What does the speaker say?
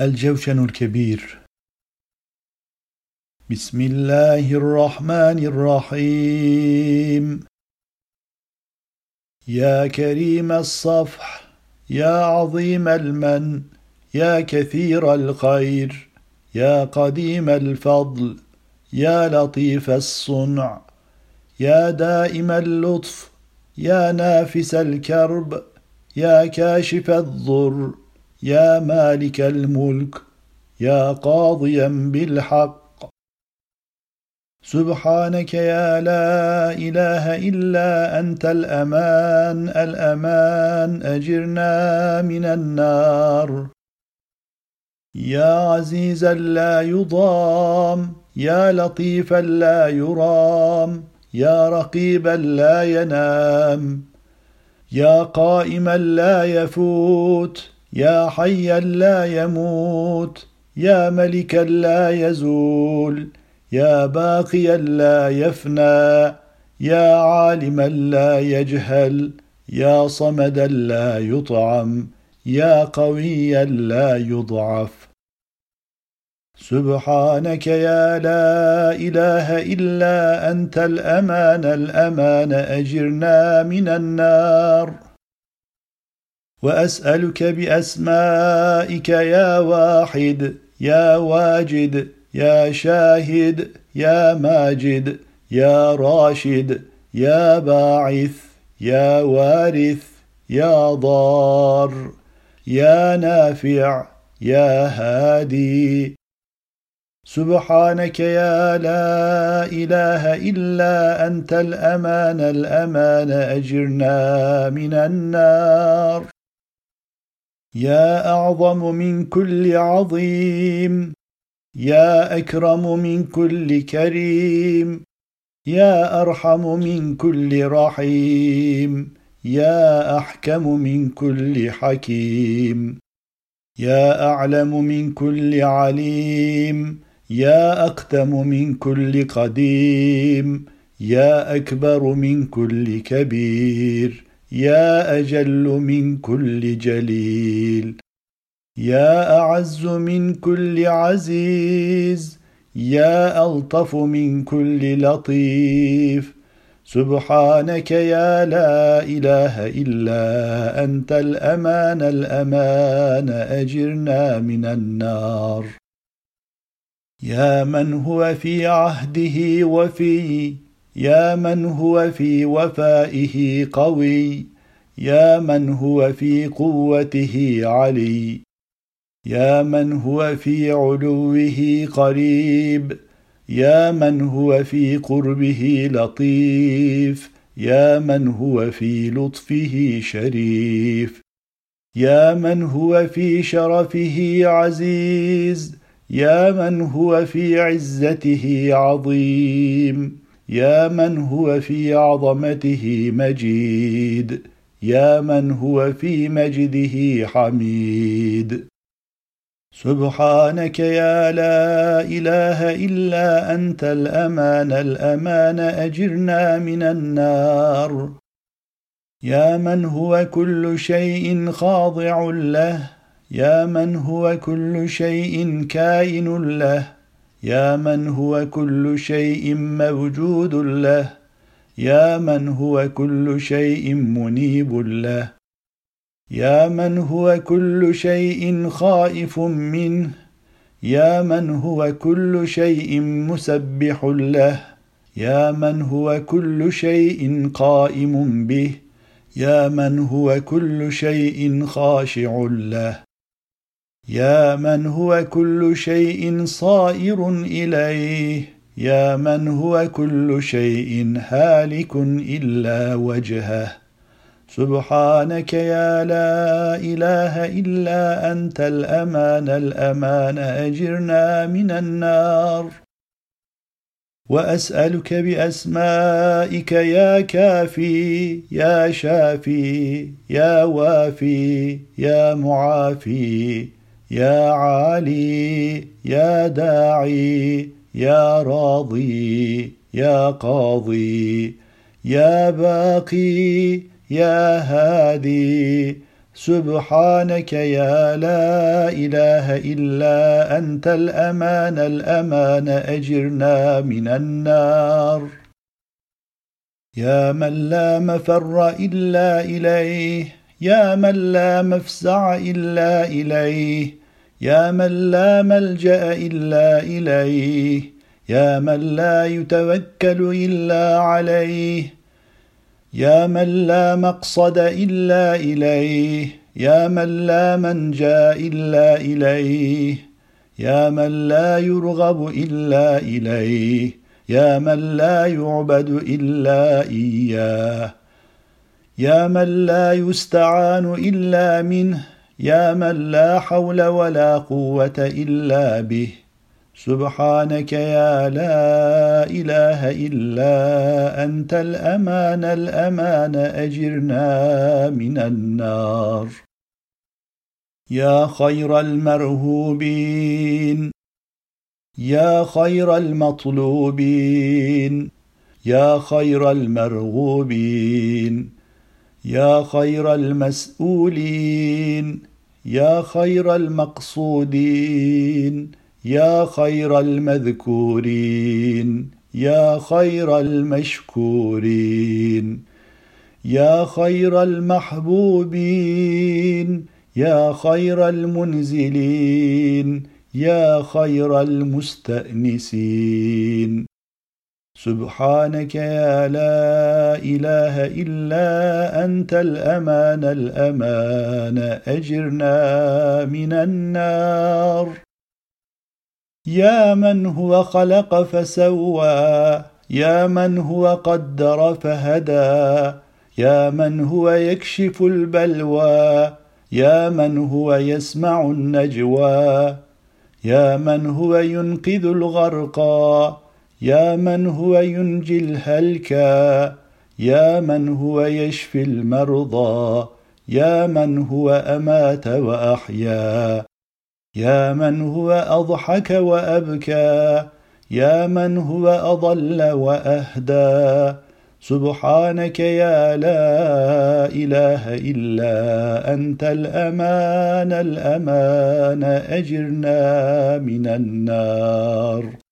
الجوشن الكبير. بسم الله الرحمن الرحيم. يا كريم الصفح يا عظيم المن يا كثير الخير يا قديم الفضل يا لطيف الصنع يا دائم اللطف يا نافس الكرب يا كاشف الضر. يا مالك الملك يا قاضيا بالحق. سبحانك يا لا إله إلا أنت الأمان الأمان أجرنا من النار. يا عزيزا لا يضام يا لطيفا لا يرام يا رقيبا لا ينام يا قائما لا يفوت. يا حيا لا يموت يا ملكا لا يزول يا باقيا لا يفنى يا عالما لا يجهل يا صمدا لا يطعم يا قويا لا يضعف. سبحانك يا لا إله إلا أنت الأمان الأمان أجرنا من النار. وأسألك بأسمائك يا واحد يا واجد يا شاهد يا ماجد يا راشد يا باعث يا وارث يا ضار يا نافع يا هادي. سبحانك يا لا إله إلا أنت الأمان الأمان أجرنا من النار. يا أعظم من كل عظيم يا أكرم من كل كريم يا أرحم من كل رحيم يا أحكم من كل حكيم يا أعلم من كل عليم يا أقدم من كل قديم يا أكبر من كل كبير. يا أجل من كل جليل يا أعز من كل عزيز يا ألطف من كل لطيف. سبحانك يا لا إله إلا أنت الأمان الأمان أجرنا من النار. يا من هو في عهده وفي يا من هو في وفائه قوي يا من هو في قوته علي. يا من هو في علوه قريب يا من هو في قربه لطيف يا من هو في لطفه شريف. يا من هو في شرفه عزيز يا من هو في عزته عظيم. يا من هو في عظمته مجيد يا من هو في مجده حميد. سبحانك يا لا إله إلا أنت الأمان الأمان أجرنا من النار. يا من هو كل شيء خاضع له يا من هو كل شيء كائن له. يا من هو كل شيء موجود له. يا من هو كل شيء منيب له. يا من هو كل شيء خائف منه. يا من هو كل شيء مسبح له. يا من هو كل شيء قائم به. يا من هو كل شيء خاشع له. يا من هو كل شيء صائر إليه؟ يا من هو كل شيء هالك إلا وجهه؟ سبحانك يا لا إله إلا أنت الأمان الأمان أجرنا من النار. وأسألك بأسمائك يا كافي يا شافي يا وافي يا معافي. يا عالي يا داعي يا راضي يا قاضي يا باقي يا هادي. سبحانك يا لا إله إلا أنت الأمان الأمان أجرنا من النار. يا من لا مفر إلا إليه يا من لا مفزع إلا إليه. يا من لا ملجأ إلا إليه. يا من لا يتوكل إلا عليه. يا من لا مقصد إلا إليه. يا من لا منجأ إلا إليه. يا من لا يرغب إلا إليه. يا من لا يعبد إلا إياه. يا من لا يستعان إلا منه يا من لا حول ولا قوة إلا به. سبحانك يا لا إله إلا أنت الأمان الأمان أجرنا من النار. يا خير المرهوبين يا خير المطلوبين يا خير المرغوبين. يا خير المسؤولين يا خير المقصودين يا خير المذكورين يا خير المشكورين يا خير المحبوبين يا خير المنزلين يا خير المستأنسين. سبحانك يا لا إله إلا أنت الأمان الأمان. أجرنا من النار. يا من هو خلق فسوى يا من هو قدر فهدى يا من هو يكشف البلوى يا من هو يسمع النجوى يا من هو ينقذ الغرقى. يا من هو ينجي الهلكى يا من هو يشفي المرضى يا من هو أمات وأحيا يا من هو أضحك وأبكى يا من هو أضل وأهدى. سبحانك يا لا إله إلا أنت الأمان الأمان أجرنا من النار.